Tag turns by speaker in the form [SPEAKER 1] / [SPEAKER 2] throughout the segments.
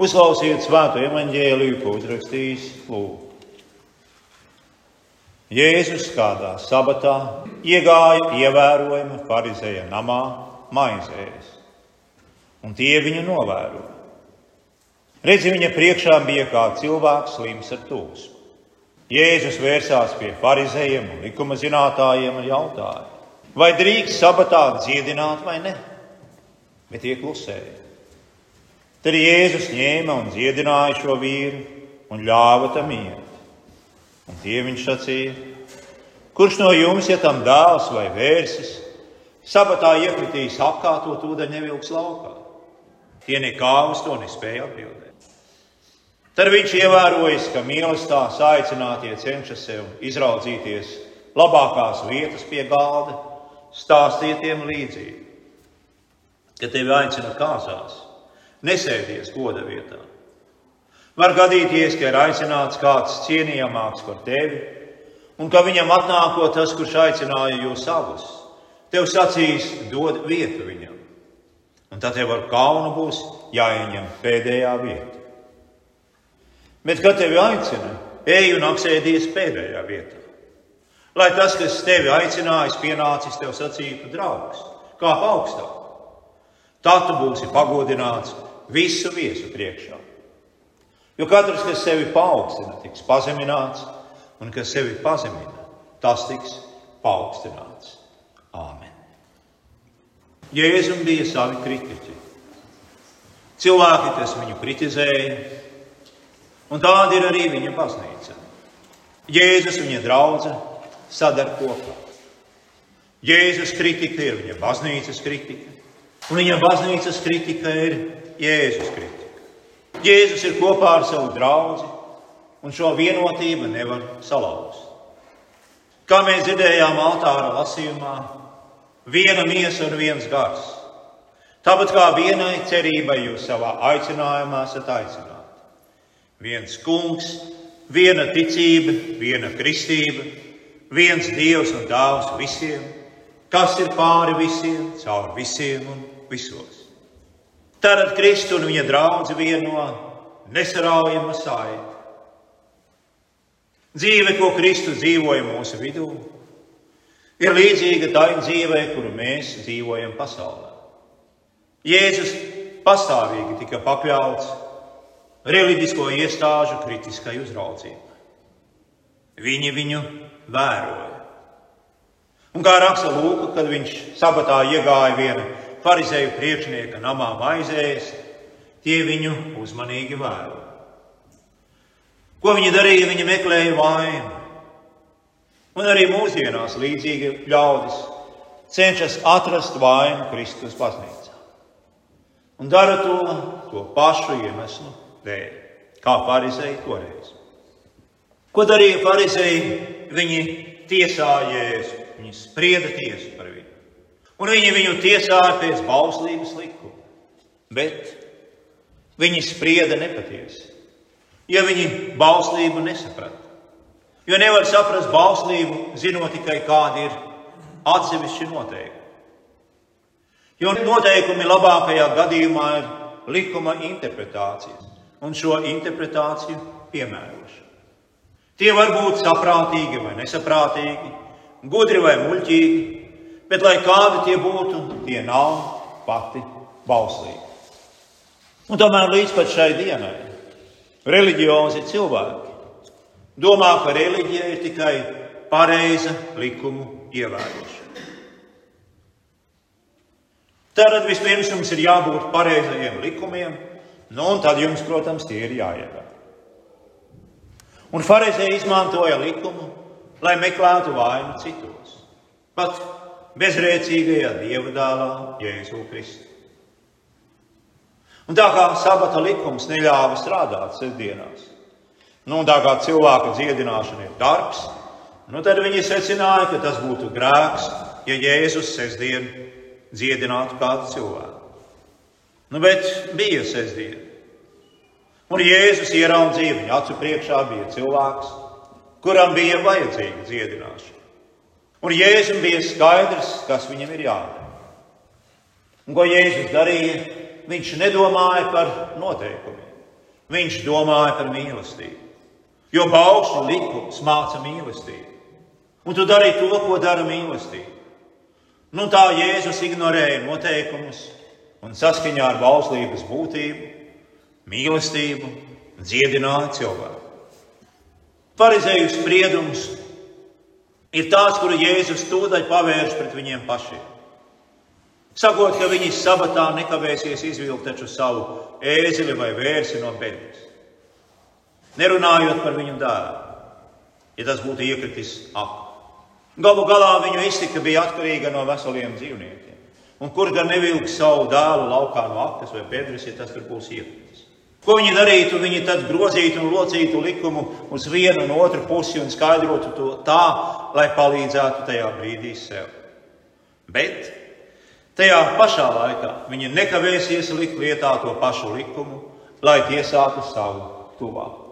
[SPEAKER 1] Uzklausiet svēto evaņģēliju, ko uzrakstījis Lūks. Jēzus kādā sabatā iegāja ievērojama farizēja namā maizēs, un tie viņu novēroja. Redzi, viņa priekšā bija kā cilvēks slims ar tūsmu. Jēzus vērsās pie farizējiem un likuma zinātājiem un jautāja, vai drīkst sabatā dziedināt vai ne, bet tie klusēja. Tad Jēzus ņēma un dziedināja šo vīru un ļāva tam iet. Un tie viņš sacīja, kurš no jums, ja tam dēls vai vērsis, sabatā iekritīs apkārtot ūdeņu nevilks laukā? Tie nekā uz to nespēja atbildēt. Tad viņš ievērojis, ka mīlestībā aicinātie cenšas sev izraudzīties labākās vietas pie galda, stāstiet tiem līdzīgi. Kad tevi aicina kāzās, nesēdies goda vietā. Var gadīties, ka ir aicināts kāds cienījamāks par tevi, un ka viņam atnākot tas, kurš aicināja jūs abus, tev sacīs, dod vietu viņam. Un tad tev ar kaunu būs jāieņem pēdējā vieta. Bet, kad tevi aicina, ej un apsēdies pēdējā vietā. Lai tas, kas tevi aicinājis, pienācis tev sacītu, draugs, kā augstāk. Tā tu būsi pagodināts visu viesu priekšā. Jo katrs, kas sevi paaugstina, tiks pazemināts, un kas sevi pazemina, tas tiks paaugstināts. Āmen. Jēzum bija savi kritiķi. Cilvēki, kas viņu kritizēja, un tāda ir arī viņa baznīca. Jēzus un viņa draudzene sadar kopā. Jēzus kritika ir viņa baznīcas kritika, un viņa baznīcas kritika ir Jēzus kritika. Jēzus ir kopā ar savu draugu, un šo vienotību nevar salauzt. Kā mēs dzirdējām altāra lasījumā, viena miesa un viens gars. Tāpat kā vienai cerībai jūs savā aicinājumā esat aicināti. Viens kungs, viena ticība, viena kristība, viens dievs un dāvs visiem, kas ir pāri visiem, caur visiem un visos. Tad Kristu un viņa draugu vieno nesaraujama saita. Dzīve, ko Kristus dzīvoja mūsu vidū, ir līdzīga tai dzīvei, kuru mēs dzīvojam pasaulē. Jēzus pastāvīgi tika pakļauts reliģisko iestāžu kritiskai uzraudzībai. Viņi viņu vēroja. Un kā raksta Lūka, kad viņš sabatā iegāja viena farizēju priekšnieka namā maizēs, tie viņu uzmanīgi vēro. Ko viņi darīja? Viņi meklēja vainu. Un arī mūsdienās līdzīgi ļaudis cenšas atrast vainu Kristus baznīcā. Un dara to, to pašu iemeslu dēļ, kā farizēji toreiz. Ko darīja farizēji? Viņi tiesāja Jēzu, viņi sprieda tiesu. Un viņi viņu tiesāja pēc bauslības likuma. Bet viņi sprieda nepatiesi, ja viņi bauslību nesaprata. Jo nevar saprast bauslību, zinot tikai kādi ir atsevišķi noteikumi. Jo noteikumi labākajā gadījumā ir likuma interpretācijas un šo interpretāciju piemērošana. Tie var būt saprātīgi vai nesaprātīgi, gudri vai muļķīgi, bet lai kādi tie būtu, tie nav pati bauslīgi. Un tomēr līdz pat šai dienai reliģiozi cilvēki domā, ka reliģija ir tikai pareiza likumu ievērošana. Tātad vispirms jums ir jābūt pareizajiem likumiem, nu, un tad jums, protams, tie ir jāievēro. Un Pharizēji izmantoja likumu, lai meklētu vainu citos. Pat bezrēcīgajā dieva dēlā, Jēzu Kristu. Un tā kā sabata likums neļāva strādāt sestdienās, nu, un tā kā cilvēka dziedināšana ir darbs, nu, tad viņi secināja, ka tas būtu grēks, ja Jēzus sestdien dziedinātu kādu cilvēku. Nu, bet bija sestdiena. Un Jēzus ieraudzīja viņa acu priekšā, bija cilvēks, kuram bija vajadzīga dziedināšana. Un Jēzum bija skaidrs, kas viņam ir jādara. Un ko Jēzus darīja? Viņš nedomāja par noteikumiem. Viņš domāja par mīlestību. Jo baušļu likums māca mīlestību. Un tu dari to, ko dara mīlestība. Nu, tā Jēzus ignorēja noteikumus un saskaņā ar bauslības būtību, mīlestību dziedināja cilvēku. Pharizēju spriedums ir tāds, kuru Jēzus tūdaļ pavērš pret viņiem pašiem. Sakot, ka viņi sabatā nekavēsies izvilkt taču savu ēzeli vai vērsi no bedres. Nerunājot par viņu dēlu, ja tas būtu iekritis apā. Galu galā viņu iztika bija atkarīga no veseliem dzīvniekiem. Un kur gan nevilks savu dēlu laukā no apnes vai bedres, ja tas tur būs iekritis? Ko viņi darītu? Viņi tad grozītu un locītu likumu uz vienu un otru pusi un skaidrotu to tā, lai palīdzētu tajā brīdī sev. Bet Tajā pašā laikā viņi nekavēsies likt lietā to pašu likumu, lai tiesātu savu tuvāko.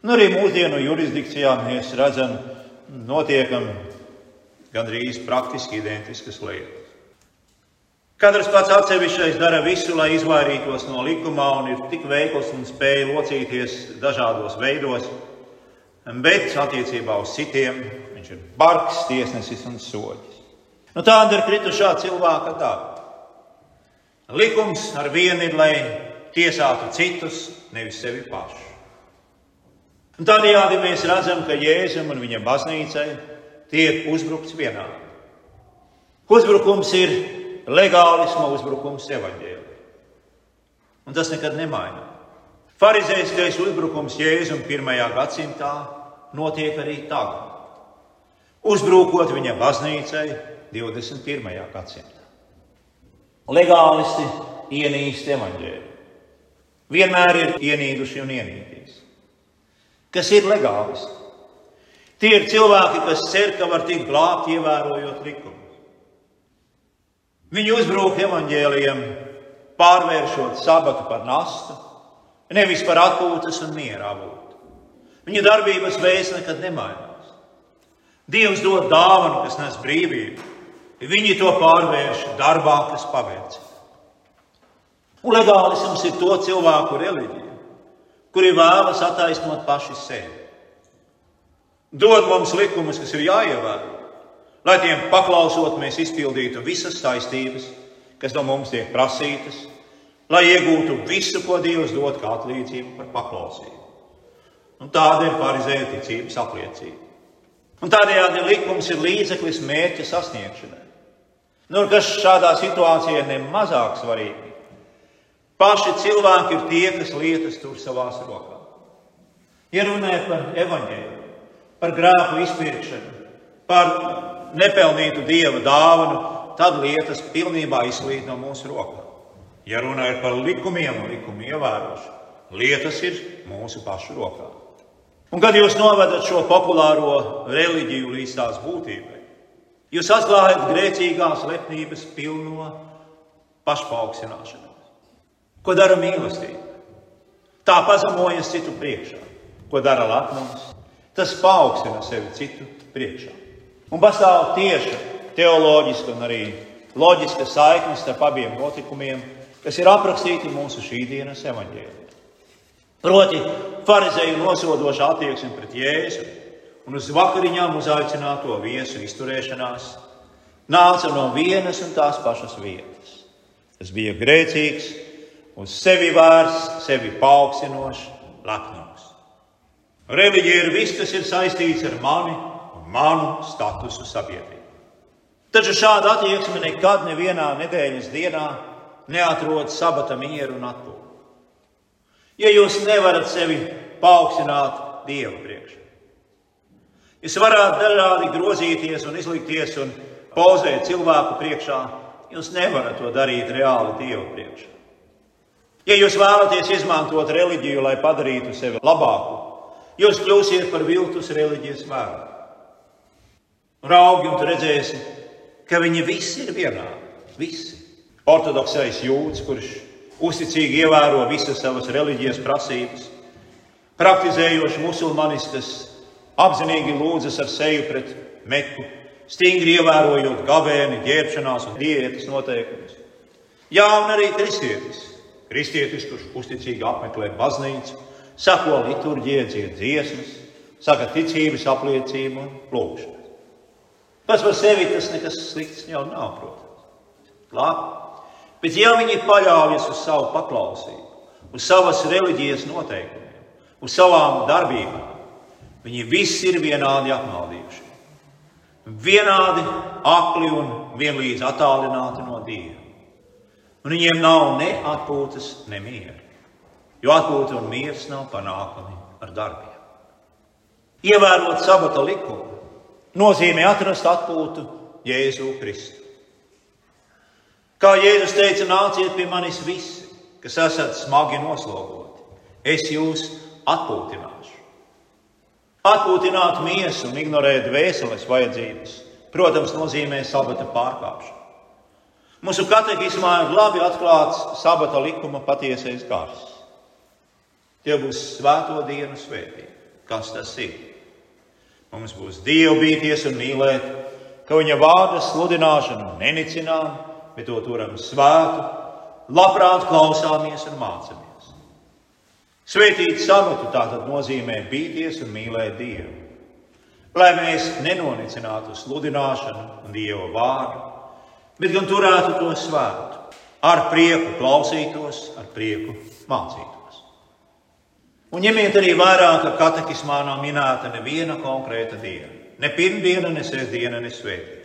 [SPEAKER 1] Nu, arī mūsdienu jurisdikcijā mēs redzam, notiekam gandrīz praktiski identiskas lietas. Katrs pats atsevišķais dara visu, lai izvairītos no likumā, un ir tik veikls un spēj locīties dažādos veidos, bet attiecībā uz citiem viņš ir bargs, tiesnesis un soļs. Nu, tāda ir kritušā cilvēka daba. Likums ar vienu ir, lai tiesātu citus, nevis sevi pašu. Un tādējādi mēs redzam, ka Jēzum un viņa baznīcai tiek uzbrukts vienādi. Uzbrukums ir legālisma uzbrukums evaņģēlijai. Un tas nekad nemainās. Pharizējiskais uzbrukums Jēzum pirmajā gadsimtā notiek arī tagad. Uzbrukot viņa baznīcai, 21. gadsimtā. Legālisti ienīst evaņģēliju. Vienmēr ir ienīduši un ienīdīs. Kas ir legālisti? Tie ir cilvēki, kas cer, ka var tikt glābti, ievērojot likumus. Viņi uzbrūk evaņģēliem, pārvēršot sabatu par nastu, nevis par atpūtas un miera avotu. Viņa darbības veids nekad nemainās. Dievs dod dāvanu, kas nes brīvību, Viņi to pārvērš darbā, kas paveicina. Un legālisms ir to cilvēku reliģija, kuri vēlas attaisnot paši sevi. Dod mums likumus, kas ir jāievēro, lai tiem paklausot, mēs izpildītu visas saistības, kas no mums tiek prasītas, lai iegūtu visu, ko Dievs dod kā atlīdzību par paklausību. Un tāda ir parizēja ticības apliecība. Un tādējādi likums ir līdzeklis mērķa sasniegšanai. Nu, kas šādā situācijā ir nemazāk svarīgi. Paši cilvēki ir tie, kas lietas tur savās rokās. Ja runājot par evaņģēliju, par grēku izpirkšanu, par nepelnītu dieva dāvanu, tad lietas pilnībā izslīd no mūsu rokām. Ja runājot par likumiem un likumu ievērošanu, lietas ir mūsu pašu rokās. Un kad jūs novedat šo populāro reliģiju līdz tās būtībai, Jūs atklājat grēcīgās lepnības pilno pašpauksināšanos. Ko dara mīlestība? Tā pazemojas citu priekšā. Ko dara lepnums? Tas paaugstina sevi citu priekšā. Un pastāv tieša teoloģiska un arī loģiska saikne starp abiem notikumiem, kas ir aprakstīti mūsu šīsdienas evaņģēlijā. Proti, farizēju nosodoša attieksme pret Jēzu un uz vakariņām uzaicināto viesu izturēšanās nāca no vienas un tās pašas vietas. Tas bija grēcīgs, uz sevi vērsts, sevi paaugstinošs, lepnums. Reliģija ir viss, kas ir saistīts ar mani manu statusu sabiedrībā. Taču šāda attieksme nekad nevienā nedēļas dienā neatrod sabata mieru un atpūtu. Ja jūs nevarat sevi paaugstināt Dieva priekšā, Jūs varat dažādi grozīties un izlikties un pozēt cilvēku priekšā. Jūs nevarat to darīt reāli Dievu priekšā. Ja jūs vēlaties izmantot reliģiju, lai padarītu sevi labāku, jūs kļūsiet par viltus reliģijas vēru. Raugi un redzēsi, ka viņi visi ir vienādi. Visi. Ortodoksais jūds, kurš uzticīgi ievēro visas savas reliģijas prasības, praktizējoši musulmaniskas apzinīgi lūdzas ar seju pret meku, stingri ievērojot gavēni, ģērbšanās un diētas noteikumus. Jā, un arī kristietis, Kristietis, kurš uzticīgi apmeklē baznīcu, sako liturģijai, dziesmas, saka ticības apliecību un lūgšanu. Pats par sevi tas nekas slikts jau nav, protams. Labi. Bet ja viņi paļaujas uz savu paklausību, uz savas reliģijas noteikumiem, uz savām darbībām, viņi visi ir vienādi apmaldījuši. Vienādi akli un vienlīdz attālināti no Dieva. Un viņiem nav ne atpūtas, ne miera. Jo atpūta un miers nav panākami ar darbiem. Ievērot sabata likumu nozīmē atrast atpūtu Jēzu Kristu. Kā Jēzus teica, nāciet pie manis visi, kas esat smagi noslogoti. Es jūs atpūtināšu. Atpūtināt miesu un ignorēt vēseles vajadzības, protams, nozīmē sabata pārkāpšanu. Mūsu katehismā ir labi atklāts sabata likuma patiesais gars. Tie būs svēto dienu svētība. Kas tas ir? Mums būs dievbijties un mīlēt, ka viņa vārda sludināšanu nenicinām, bet to turam svētu, labprāt klausāmies un mācāmies. Svētīt samatu tātad nozīmē bīties un mīlēt Dievu. Lai mēs nenonicinātu sludināšanu un Dieva vārdu, bet gan turētu to svētu, ar prieku klausītos, ar prieku mācītos. Un ņemiet arī vērā, ka katekismā nav minēta neviena konkrēta diena. Ne pirmdiena, ne sestdiena, ne svētdiena.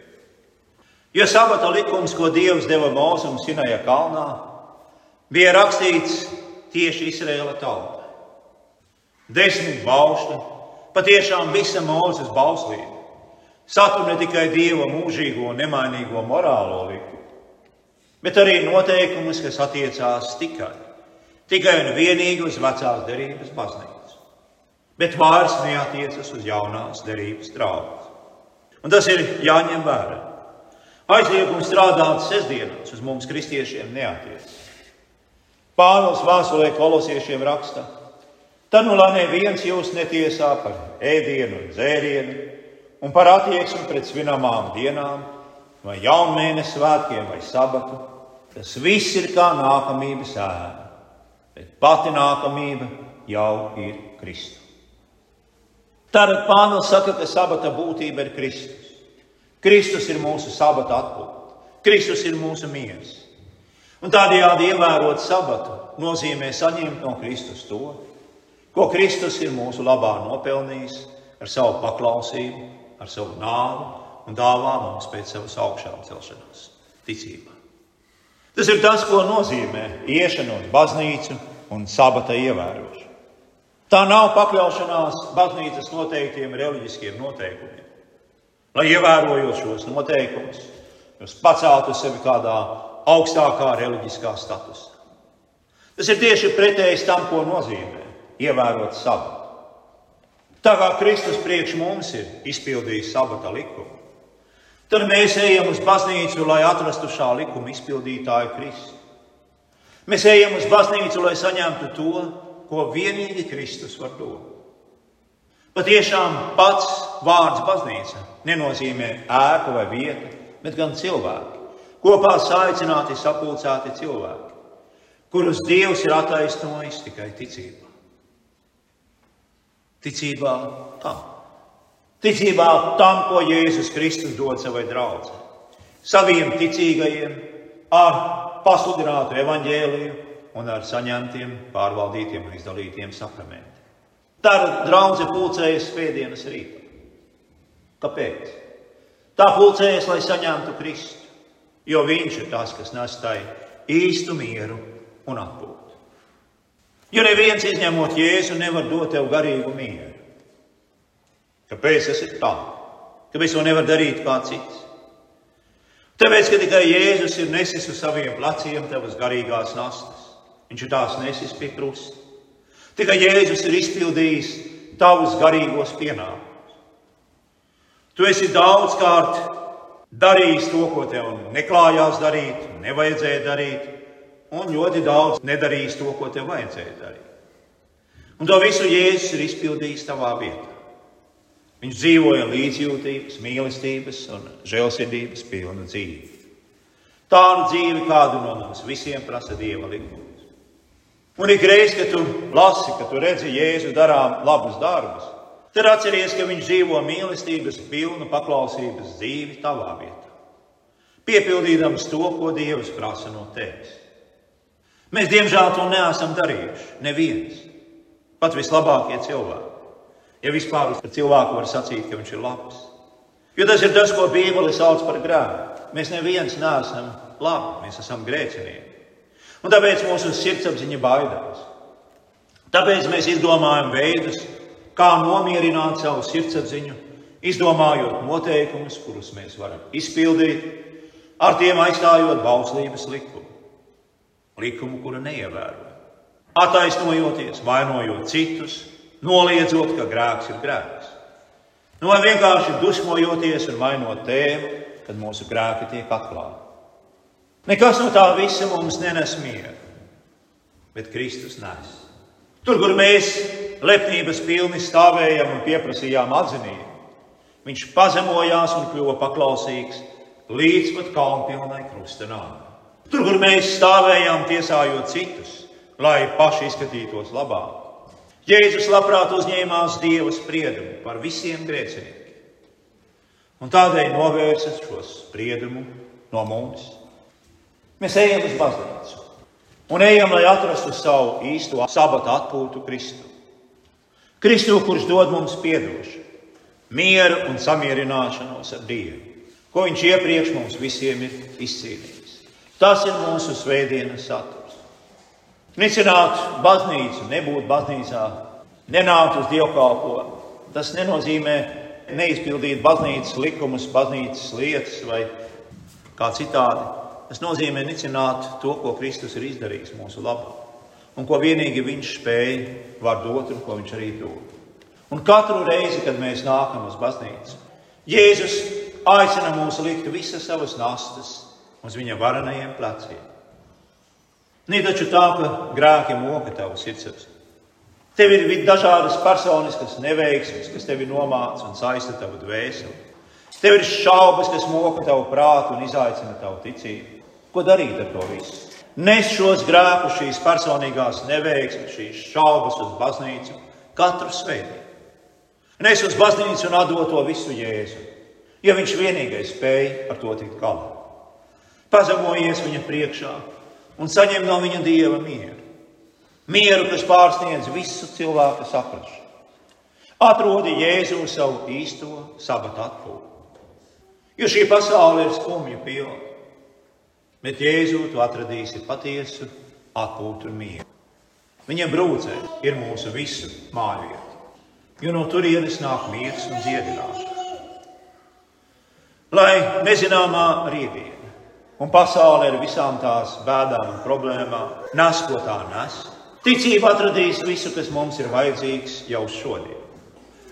[SPEAKER 1] Jo sabata likums, ko Dievs deva Mūzum Sinaja kalnā, bija rakstīts tieši Izraēla tautai. Desmit baušļi, patiešām visa Mūzes bauslība, satur ne tikai Dieva mūžīgo un nemainīgo morālo likumu, bet arī noteikumus, kas attiecās tikai tikai un vienīgi uz vecās derības baznīcu. Bet vairs neatiecas uz jaunās derības draugus. Un tas ir jāņem vērā. Aizliegums strādāt sestdienās uz mums, kristiešiem, neatiecas. Pāvils vēstulē kolosiešiem raksta, tad nu lai neviens jūs netiesā par ēdienu un dzērienu un par attieksmi pret svinamām dienām, vai jaunmēnes svētkiem vai sabatu. Tas viss ir kā nākamības ēna bet pati nākamība jau ir Kristus. Tātad Pāvils saka, ka sabata būtība ir Kristus. Kristus ir mūsu sabata atpūta. Kristus ir mūsu miers. Un tādējādi ievērot sabatu nozīmē saņemt no Kristus to, ko Kristus ir mūsu labā nopelnījis ar savu paklausību, ar savu nāvu un dāvā mums pēc savas augšām celšanās ticībā. Tas ir tas, ko nozīmē iešana uz baznīcu un sabata ievērošana. Tā nav pakļaušanās baznīcas noteiktiem reliģiskiem noteikumiem. Lai ievērojot šos noteikumus, jūs paceltu sevi kādā augstākā reliģiskā statusā. Tas ir tieši pretējs tam, ko nozīmē ievērot sabatu. Tā kā Kristus priekš mums ir izpildījis sabata likumu, tad mēs ejam uz baznīcu, lai atrastu šā likuma izpildītāju Kristu. Mēs ejam uz baznīcu, lai saņemtu to, ko vienīgi Kristus var dot. Patiešām pats vārds baznīca nenozīmē ēku vai vietu, bet gan cilvēku. Kopā saicināti, sapulcēti cilvēki, kurus Dievs ir attaisnojis tikai ticībā. Ticībā tam. Ticībā tam, ko Jēzus Kristus dod savai draudzē. Saviem ticīgajiem ar pasludinātu evaņģēliju un ar saņemtiem, pārvaldītiem un izdalītiem sakramentiem. Tā ir draudzene pulcējas svētdienas rītā. Kāpēc? Tā pulcējas, lai saņemtu Kristu, jo Viņš ir tas, kas nes tai īstu mieru un atpūtu. Jo neviens izņemot Jēzu nevar dot tev garīgu mieru. Kāpēc tas ir tā? Kāpēc to nevar darīt kā cits? Tāpēc, ka tikai Jēzus ir nesis uz saviem pleciem tavas garīgās nastas. Viņš ir tās nesis pie krusta. Tikai Jēzus ir izpildījis tavus garīgos pienākumus. Tu esi daudzkārt darījis to, ko tev neklājās darīt, nevajadzēja darīt, un ļoti daudz nedarījis to, ko tev vajadzēja darīt. Un to visu Jēzus ir izpildījis tavā vietā. Viņš dzīvoja līdzjūtības, mīlestības un žēlsirdības pilnu dzīvi. Tādu dzīvi, kādu no mums visiem prasa Dieva likums. Un ik reiz, kad tu lasi, ka tu redzi Jēzu darām labus darbus, tad atceries, ka viņš dzīvo mīlestības, pilnu paklausības dzīvi tavā vietā. Piepildīdams to, ko Dievs prasa no tevis. Mēs, diemžēl, to neesam darījuši. Neviens. Pat vislabākie cilvēki. Ja vispār cilvēku var sacīt, ka viņš ir labs. Jo tas ir tas, ko Bībele sauc par grēku. Mēs neviens neesam labi, mēs esam grēcinieki. Un tāpēc mūsu sirdsapziņa baidās. Tāpēc mēs izdomājam veidus, kā nomierināt savu sirdsapziņu, izdomājot noteikumus, kurus mēs varam izpildīt, ar tiem aizstājot bauslības likumu. Likumu, kuru neievēro. Attaisnojoties, vainojot citus, noliedzot, ka grēks ir grēks. Nu, vai vienkārši dusmojoties un mainot tēmu, kad mūsu grēki tiek atklāti. Nekas no tā visa mums nenes mieru, bet Kristus nes. Tur, kur mēs lepnības pilni stāvējam un pieprasījām atzinību, viņš pazemojās un kļuva paklausīgs līdz pat kalnpilnai krustenām. Tur, kur mēs stāvējām tiesājot citus, lai paši izskatītos labāk, Jēzus labprāt uzņēmās Dieva spriedumu par visiem grēciniekiem. Un tādēļ novērsa šo spriedumu no mums. Mēs ejam uz baznīcu un ejam, lai atrastu savu īsto sabata atpūtu Kristu. Kristu, kurš dod mums piedošanu, mieru un samierināšanos ar Dievu, ko Viņš iepriekš mums visiem ir izcīnījis. Tas ir mūsu svētdienas saturs. Nicināt baznīcu, nebūt baznīcā, nenākt uz dievkalpojumu. Tas nenozīmē neizpildīt baznīcas likumus, baznīcas lietas vai kā citādi. Tas nozīmē nicināt to, ko Kristus ir izdarījis mūsu labā. Un ko vienīgi Viņš spēja, var dot un ko Viņš arī dod. Un katru reizi, kad mēs nākam uz baznīcu, Jēzus aicina mūs likt visas savas nastas uz viņa varenajiem pleciem. Nē, taču tā, ka grēki moka tavu sirdsapziņu. Tev ir dažādas personiskas neveiksmes, kas tevi nomāca un saista tavu dvēseli. Tev ir šaubas, kas moka tavu prātu un izaicina tavu ticību. Ko darīt ar to visu? Nes šos grēkus, šīs personīgās neveiksmes, šīs šaubas uz baznīcu katru svētdienu. Nes uz baznīcu un atdot to visu Jēzu, jo viņš vienīgais spēja ar to tikt galā. Pazemojies viņa priekšā un saņem no viņa dieva mieru. Mieru, kas pārsniedz visu cilvēku saprāšanu. Atrodi Jēzu savu īsto sabatu atpūtu. Jo šī pasaule ir skumja pilna bet Jēzu tu atradīsi patiesu atpūtu un mieru. Viņa brūcē ir mūsu visu māju vieta, jo no turienes nāk miers un dziedināšana. Lai nezināmā rītdiena un pasaule ar visām tās bēdām un problēmām nes, ko tā nes, ticība atradīs visu, kas mums ir vajadzīgs jau šodien.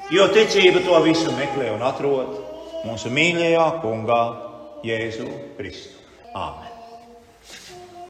[SPEAKER 1] Jo ticība to visu meklē un atrod mūsu mīļajā kungā Jēzu Kristu. Āmen!